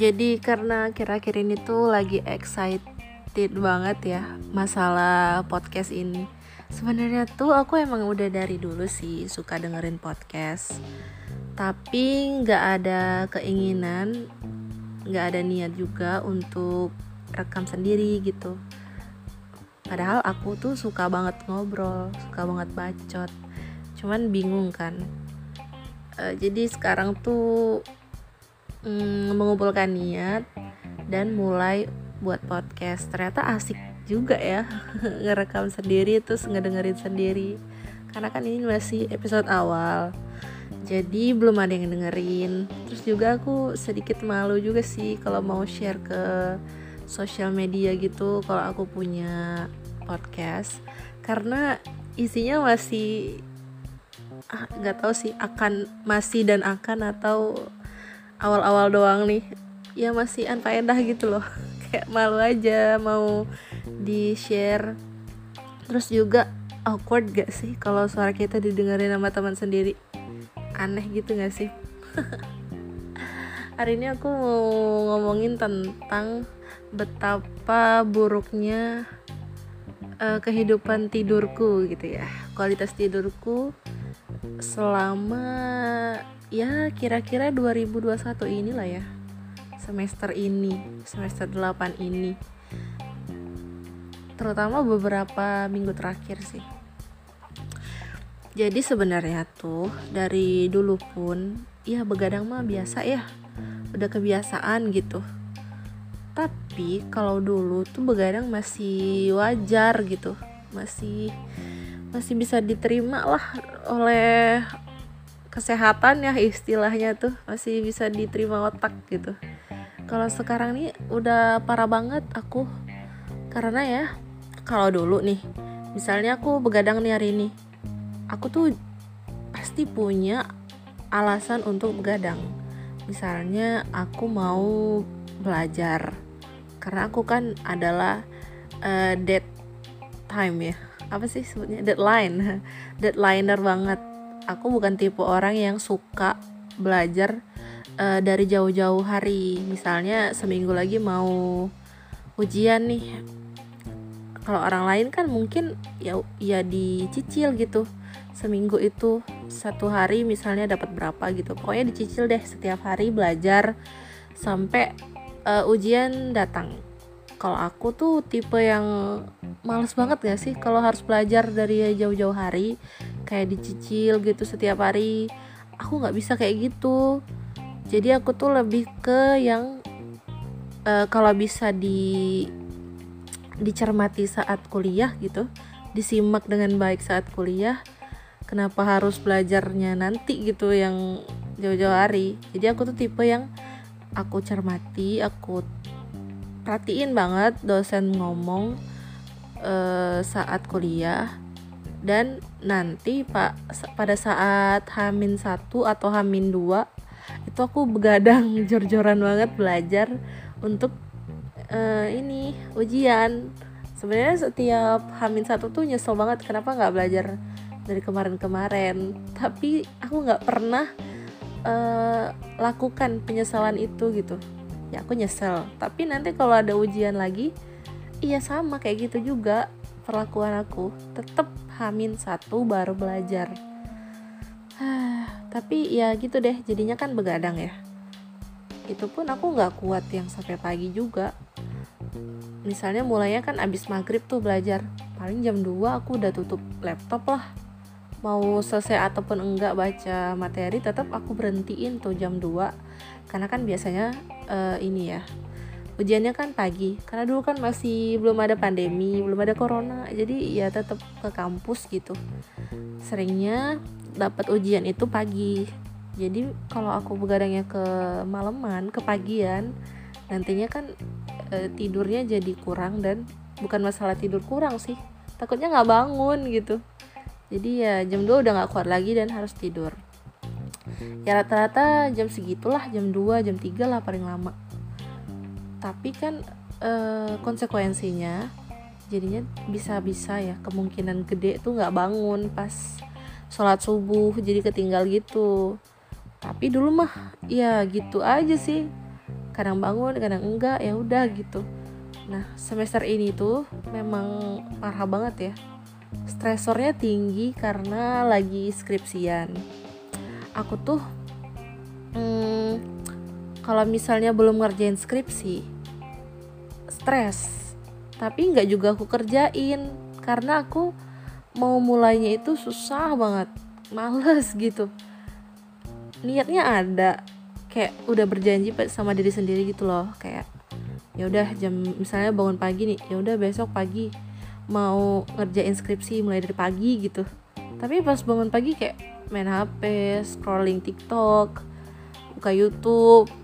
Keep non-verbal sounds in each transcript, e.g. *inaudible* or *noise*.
jadi karena kira-kira ini tuh lagi excited banget ya masalah podcast ini. Sebenarnya tuh aku emang udah dari dulu sih suka dengerin podcast. Tapi nggak ada keinginan nggak ada niat juga untuk rekam sendiri gitu. Padahal aku tuh suka banget ngobrol suka banget bacot. Cuman bingung kan. Uh, jadi sekarang tuh mm, mengumpulkan niat dan mulai buat podcast. Ternyata asik juga ya *laughs* ngerekam sendiri terus ngedengerin sendiri. Karena kan ini masih episode awal jadi belum ada yang dengerin. Terus juga aku sedikit malu juga sih kalau mau share ke sosial media gitu kalau aku punya podcast. Karena isinya masih ah, nggak ah, tahu sih akan masih dan akan atau awal-awal doang nih. Ya masih unfaedah gitu loh. *laughs* Kayak malu aja mau di share terus juga awkward gak sih kalau suara kita didengerin sama teman sendiri? Aneh gitu gak sih? *laughs* Hari ini aku mau ngomongin tentang betapa buruknya uh, kehidupan tidurku gitu ya. Kualitas tidurku selama ya kira-kira 2021 inilah ya. Semester ini semester 8 ini. Terutama beberapa minggu terakhir sih. Jadi sebenarnya tuh dari dulu pun ya begadang mah biasa ya. Udah kebiasaan gitu. Tapi kalau dulu tuh begadang masih wajar gitu. Masih masih bisa diterima lah oleh kesehatan ya istilahnya tuh masih bisa diterima otak gitu. Kalau sekarang nih udah parah banget aku. Karena ya kalau dulu nih misalnya aku begadang nih hari ini aku tuh pasti punya alasan untuk begadang. Misalnya aku mau belajar karena aku kan adalah uh, dead time ya. Apa sih sebutnya? Deadline. *laughs* Deadlineer banget aku bukan tipe orang yang suka belajar uh, dari jauh-jauh hari. Misalnya seminggu lagi mau ujian nih. Kalau orang lain kan mungkin ya ya dicicil gitu. Seminggu itu satu hari misalnya dapat berapa gitu. Pokoknya dicicil deh setiap hari belajar sampai uh, ujian datang. Kalau aku tuh tipe yang males banget gak sih kalau harus belajar dari jauh-jauh hari kayak dicicil gitu setiap hari. Aku nggak bisa kayak gitu. Jadi aku tuh lebih ke yang uh, kalau bisa di dicermati saat kuliah gitu disimak dengan baik saat kuliah kenapa harus belajarnya nanti gitu yang jauh-jauh hari. Jadi aku tuh tipe yang aku cermati aku perhatiin banget dosen ngomong uh, saat kuliah dan nanti pak pada saat hamin satu atau hamin dua itu aku begadang *laughs* jor-joran banget belajar untuk uh, ini ujian. Sebenarnya setiap hamin satu tuh nyesel banget kenapa nggak belajar dari kemarin-kemarin? Tapi aku nggak pernah uh, lakukan penyesalan itu gitu. Ya aku nyesel. Tapi nanti kalau ada ujian lagi iya sama kayak gitu juga perlakuan aku tetap hamin satu baru belajar. Tapi ya gitu deh jadinya kan begadang ya. Itu pun aku nggak kuat yang sampai pagi juga. Misalnya mulainya kan abis maghrib tuh belajar. Paling jam 2 aku udah tutup laptop lah. Mau selesai ataupun enggak baca materi tetap aku berhentiin tuh jam 2 karena kan biasanya uh, ini ya ujiannya kan pagi. Karena dulu kan masih belum ada pandemi belum ada corona. Jadi ya tetap ke kampus gitu. Seringnya dapat ujian itu pagi. Jadi kalau aku begadangnya ke malaman ke pagian nantinya kan e, tidurnya jadi kurang dan bukan masalah tidur kurang sih. Takutnya nggak bangun gitu. Jadi ya jam 2 udah nggak kuat lagi dan harus tidur. Ya rata-rata jam segitulah jam 2 jam 3 lah paling lama tapi kan e, konsekuensinya jadinya bisa-bisa ya kemungkinan gede tuh nggak bangun pas sholat subuh jadi ketinggal gitu. Tapi dulu mah ya gitu aja sih. Kadang bangun kadang enggak ya udah gitu. Nah semester ini tuh memang parah banget ya. Stresornya tinggi karena lagi skripsian. Aku tuh hmm, kalau misalnya belum ngerjain skripsi stres. Tapi nggak juga aku kerjain karena aku mau mulainya itu susah banget males *laughs* gitu. Niatnya ada kayak udah berjanji sama diri sendiri gitu loh kayak ya udah jam misalnya bangun pagi nih ya udah besok pagi mau ngerjain skripsi mulai dari pagi gitu. Tapi pas bangun pagi kayak main HP scrolling TikTok buka YouTube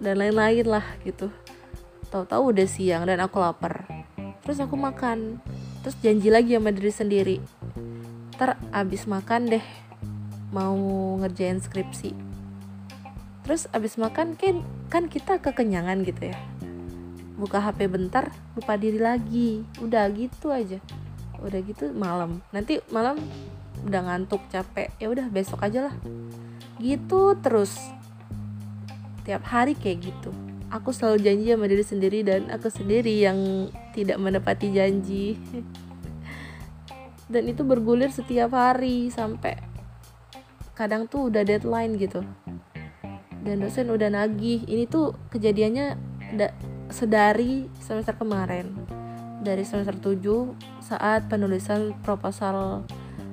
dan lain-lain lah gitu. Tahu-tahu udah siang dan aku lapar. Terus aku makan. Terus janji lagi sama diri sendiri. Ter abis makan deh mau ngerjain skripsi. Terus abis makan kan kan kita kekenyangan gitu ya. Buka HP bentar lupa diri lagi. Udah gitu aja. Udah gitu malam. Nanti malam udah ngantuk capek. Ya udah besok aja lah. Gitu terus tiap hari kayak gitu. Aku selalu janji sama diri sendiri dan aku sendiri yang tidak menepati janji. *laughs* Dan itu bergulir setiap hari sampai kadang tuh udah deadline gitu. Dan dosen udah nagih. Ini tuh kejadiannya sedari semester kemarin. Dari semester 7 saat penulisan proposal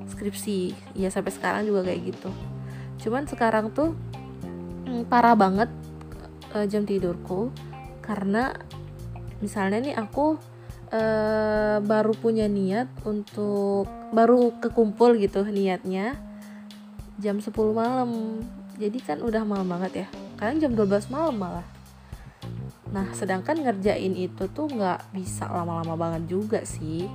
skripsi. Ya sampai sekarang juga kayak gitu. Cuman sekarang tuh hmm, parah banget uh, jam tidurku. Karena misalnya nih aku uh, baru punya niat untuk baru kekumpul gitu niatnya jam 10 malam. Jadi kan udah malam banget ya. Kalian jam 12 malam malah. Nah, sedangkan ngerjain itu tuh nggak bisa lama-lama banget juga sih.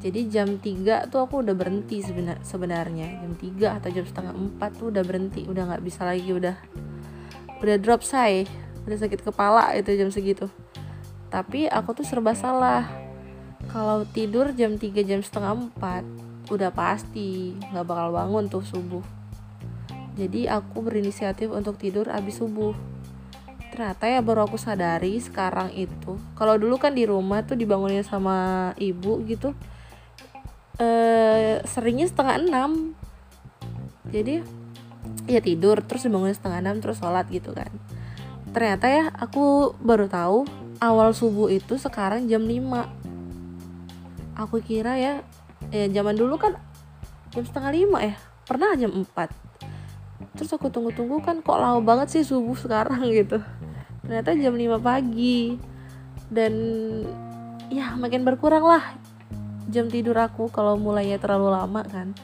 Jadi jam 3 tuh aku udah berhenti sebenar sebenarnya. Jam 3 atau jam setengah 4 tuh udah berhenti, udah nggak bisa lagi udah udah drop say, udah sakit kepala itu jam segitu. Tapi aku tuh serba salah. Kalau tidur jam 3 jam setengah 4 udah pasti nggak bakal bangun tuh subuh. Jadi aku berinisiatif untuk tidur abis subuh ternyata ya baru aku sadari sekarang itu kalau dulu kan di rumah tuh dibangunin sama ibu gitu eh seringnya setengah enam jadi ya tidur terus dibangunin setengah enam terus sholat gitu kan ternyata ya aku baru tahu awal subuh itu sekarang jam 5 aku kira ya ya zaman dulu kan jam setengah lima ya pernah jam 4 terus aku tunggu-tunggu kan kok lama banget sih subuh sekarang *laughs* gitu. Ternyata jam 5 pagi. Dan ya makin berkurang lah jam tidur aku kalau mulainya terlalu lama kan.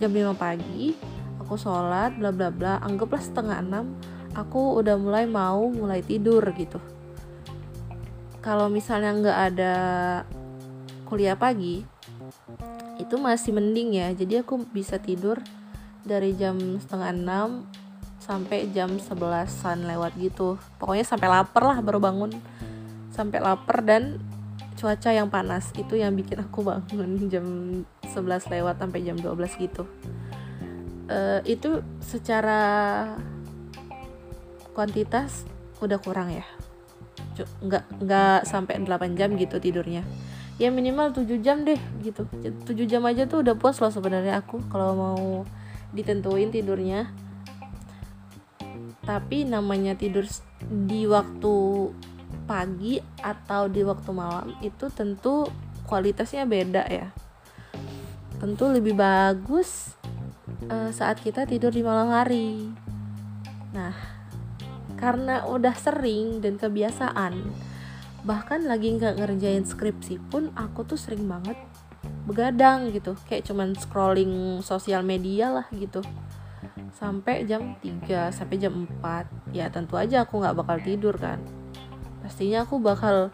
Jam 5 pagi aku sholat bla bla bla anggaplah setengah enam aku udah mulai mau mulai tidur gitu. Kalau misalnya nggak ada kuliah pagi itu masih mending ya. Jadi aku bisa tidur dari jam setengah enam sampai jam 11-an lewat gitu. Pokoknya sampai lapar lah baru bangun. Sampai lapar dan cuaca yang panas itu yang bikin aku bangun *laughs* jam 11 lewat sampai jam 12 gitu. Uh, itu secara kuantitas udah kurang ya. Nggak nggak sampai 8 jam gitu tidurnya. Ya minimal 7 jam deh gitu. 7 jam aja tuh udah puas loh sebenarnya aku kalau mau ditentuin tidurnya. Tapi namanya tidur di waktu pagi atau di waktu malam itu tentu kualitasnya beda ya. Tentu lebih bagus uh, saat kita tidur di malam hari. Nah karena udah sering dan kebiasaan. Bahkan lagi nggak ngerjain skripsi pun aku tuh sering banget begadang gitu. Kayak cuman scrolling sosial media lah gitu. Sampai jam 3 sampai jam 4 ya tentu aja aku nggak bakal tidur kan. Pastinya aku bakal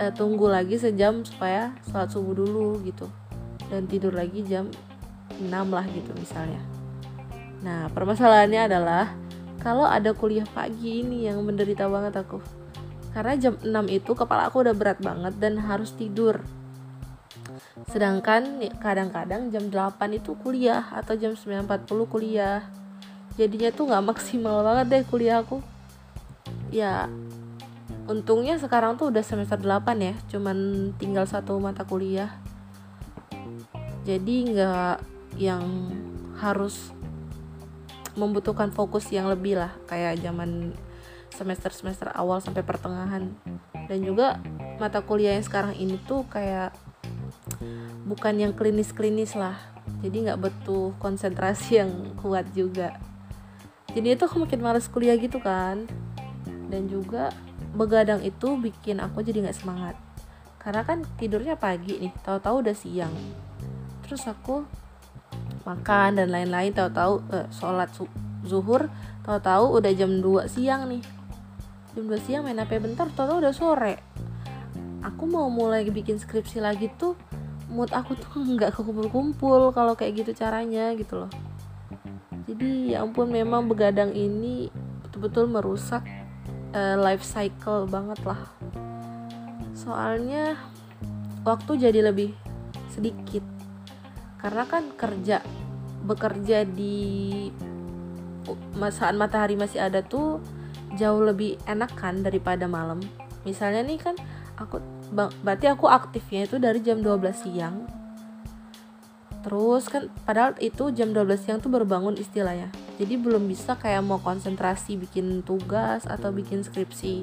eh, tunggu lagi sejam supaya sholat subuh dulu gitu. Dan tidur lagi jam 6 lah gitu misalnya. Nah permasalahannya adalah kalau ada kuliah pagi ini yang menderita banget aku. Karena jam 6 itu kepala aku udah berat banget dan harus tidur. Sedangkan kadang-kadang jam 8 itu kuliah atau jam 9.40 kuliah. Jadinya tuh nggak maksimal banget deh kuliah aku. Ya untungnya sekarang tuh udah semester 8 ya cuman tinggal satu mata kuliah. Jadi nggak yang harus membutuhkan fokus yang lebih lah kayak zaman semester-semester awal sampai pertengahan. Dan juga mata kuliah yang sekarang ini tuh kayak bukan yang klinis-klinis lah. Jadi nggak butuh konsentrasi *laughs* yang kuat juga. Jadi itu aku makin males kuliah gitu kan. Dan juga begadang itu bikin aku jadi nggak semangat. Karena kan tidurnya pagi nih tahu-tahu udah siang. Terus aku makan dan lain-lain. Tahu-tahu eh, sholat zuhur tahu-tahu udah jam 2 siang nih. Jam 2 siang main HP bentar tahu-tahu udah sore. Aku mau mulai bikin skripsi lagi tuh mood aku tuh *laughs* nggak kumpul-kumpul kalau kayak gitu caranya gitu loh. Jadi ya ampun memang begadang ini betul-betul merusak uh, life cycle banget lah. Soalnya waktu jadi lebih sedikit karena kan kerja bekerja di saat matahari masih ada tuh jauh lebih enak kan daripada malam. Misalnya nih kan aku berarti aku aktifnya itu dari jam 12 siang. Terus kan padahal itu jam 12 siang tuh baru bangun istilahnya. Jadi belum bisa kayak mau konsentrasi bikin tugas atau bikin skripsi.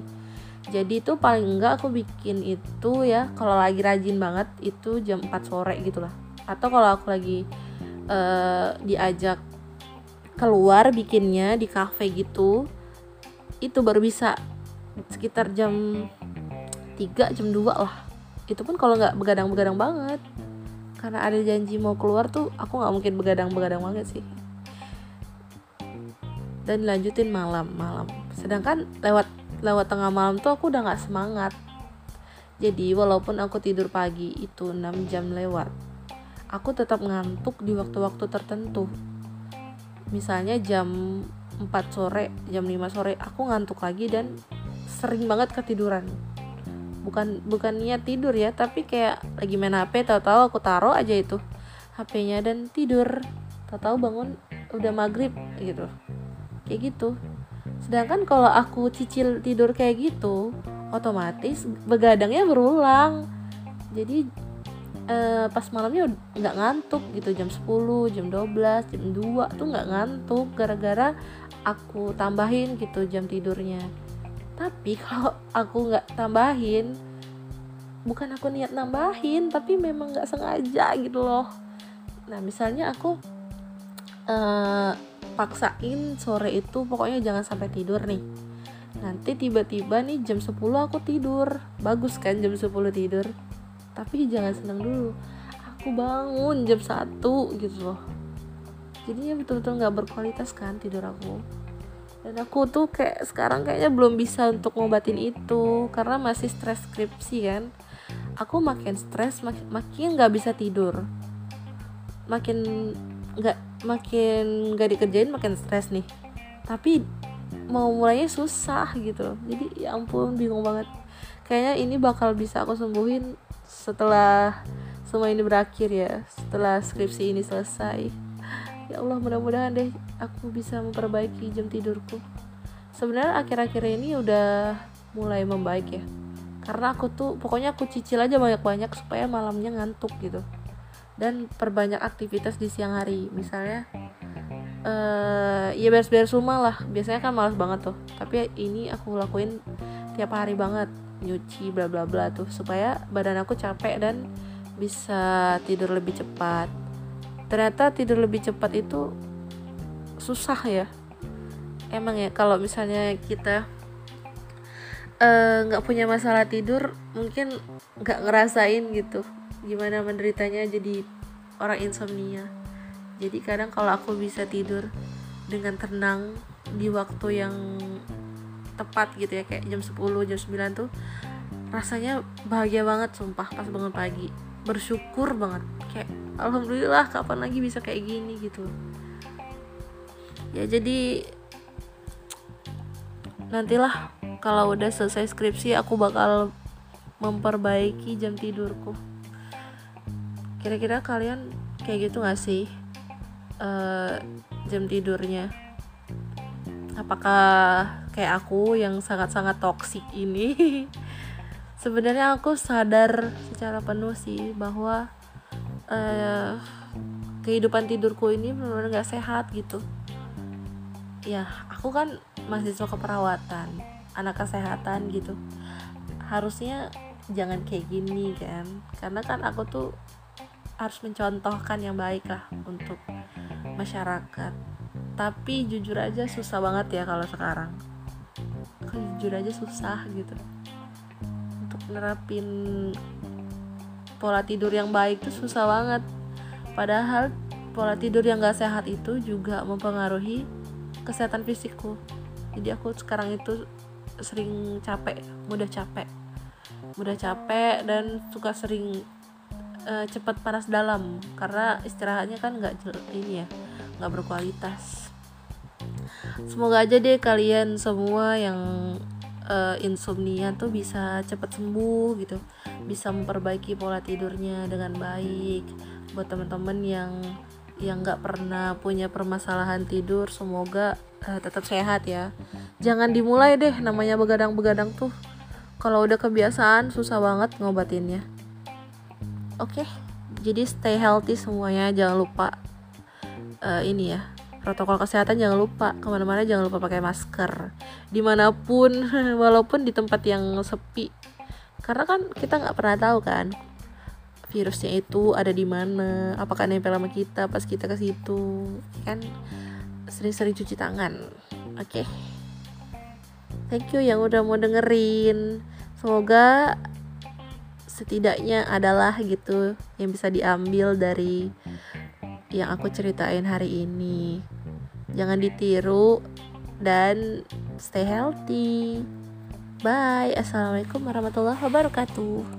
Jadi itu paling enggak aku bikin itu ya kalau lagi rajin banget itu jam 4 sore gitu lah atau kalau aku lagi uh, diajak keluar bikinnya di cafe gitu itu baru bisa. Sekitar jam 3 jam 2 lah. Itu pun kalau nggak begadang-begadang banget. Karena ada janji mau keluar tuh aku nggak mungkin begadang-begadang banget sih. Dan lanjutin malam-malam sedangkan lewat lewat tengah malam tuh aku udah nggak semangat. Jadi walaupun aku tidur pagi itu 6 jam lewat aku tetap ngantuk di waktu-waktu tertentu. Misalnya jam 4 sore jam 5 sore aku ngantuk lagi dan sering banget ketiduran. Bukan bukan niat tidur ya tapi kayak lagi main HP tahu-tahu aku taruh aja itu HP-nya dan tidur. Tahu-tahu bangun udah maghrib gitu. Kayak gitu. Sedangkan kalau aku cicil tidur kayak gitu otomatis begadangnya berulang. Jadi eh, pas malamnya nggak ngantuk gitu jam 10 jam 12 jam 2 tuh nggak ngantuk gara-gara aku tambahin gitu jam tidurnya. Tapi kalau aku nggak tambahin bukan aku niat nambahin tapi memang nggak sengaja gitu loh. Nah misalnya aku uh, paksain sore itu pokoknya jangan sampai tidur nih. Nanti tiba-tiba nih jam 10 aku tidur. Bagus kan jam 10 tidur tapi jangan senang dulu. Aku bangun jam 1 gitu loh. Jadinya betul-betul nggak berkualitas kan tidur aku. Dan aku tuh kayak sekarang kayaknya belum bisa untuk ngobatin itu karena masih stres skripsi kan. Aku makin stres mak makin nggak bisa tidur. Makin nggak makin nggak dikerjain makin stres nih. Tapi mau mulainya susah gitu jadi ya ampun bingung banget. Kayaknya ini bakal bisa aku sembuhin setelah semua ini berakhir ya setelah skripsi ini selesai. Ya Allah mudah-mudahan deh aku bisa memperbaiki jam tidurku. Sebenarnya akhir-akhir ini udah mulai membaik ya. Karena aku tuh pokoknya aku cicil aja banyak-banyak supaya malamnya ngantuk gitu. Dan perbanyak aktivitas di siang hari. Misalnya uh, ya beres-beres rumah lah. Biasanya kan malas banget tuh. Tapi ini aku lakuin tiap hari banget nyuci bla bla bla tuh. Supaya badan aku capek dan bisa tidur lebih cepat. Ternyata tidur lebih cepat itu susah ya. Emang ya kalau misalnya kita eh, nggak uh, punya masalah tidur mungkin nggak ngerasain gitu. Gimana menderitanya jadi orang insomnia. Jadi kadang kalau aku bisa tidur dengan tenang di waktu yang tepat gitu ya kayak jam 10 jam 9 tuh rasanya bahagia banget sumpah pas bangun pagi. Bersyukur banget. Kayak alhamdulillah kapan lagi bisa kayak gini gitu. Ya jadi nantilah kalau udah selesai skripsi aku bakal memperbaiki jam tidurku. Kira-kira kalian kayak gitu gak sih uh, jam tidurnya? Apakah kayak aku yang sangat-sangat toksik ini. *laughs* Sebenarnya aku sadar secara penuh sih bahwa uh, kehidupan tidurku ini benar-benar gak sehat gitu. Ya aku kan mahasiswa keperawatan anak kesehatan gitu. Harusnya jangan kayak gini kan? Karena kan aku tuh harus mencontohkan yang baik lah untuk masyarakat. Tapi jujur aja susah banget ya kalau sekarang jujur aja susah gitu. Untuk nerapin pola tidur yang baik tuh susah banget. Padahal pola tidur yang gak sehat itu juga mempengaruhi kesehatan fisikku. Jadi aku sekarang itu sering capek mudah capek. Mudah capek dan suka sering uh, cepat panas dalam. Karena istirahatnya kan nggak ini ya nggak berkualitas semoga aja deh kalian semua yang uh, insomnia tuh bisa cepat sembuh gitu. Bisa memperbaiki pola tidurnya dengan baik. Buat teman-teman yang yang nggak pernah punya permasalahan tidur semoga uh, tetap sehat ya. Jangan dimulai deh namanya begadang-begadang tuh. Kalau udah kebiasaan susah banget ngobatinnya. Oke okay? jadi stay healthy semuanya. Jangan lupa uh, ini ya protokol kesehatan jangan lupa. Ke mana-mana jangan lupa pakai masker. Di mana pun *laughs* walaupun di tempat yang sepi. Karena kan kita nggak pernah tahu kan virusnya itu ada di mana apakah nempel sama kita pas kita ke situ. Kan sering-sering cuci tangan. Oke? Okay. thank you yang udah mau dengerin. Semoga setidaknya adalah gitu yang bisa diambil dari yang aku ceritain hari ini. Jangan ditiru dan stay healthy. Bye. Assalamualaikum warahmatullahi wabarakatuh.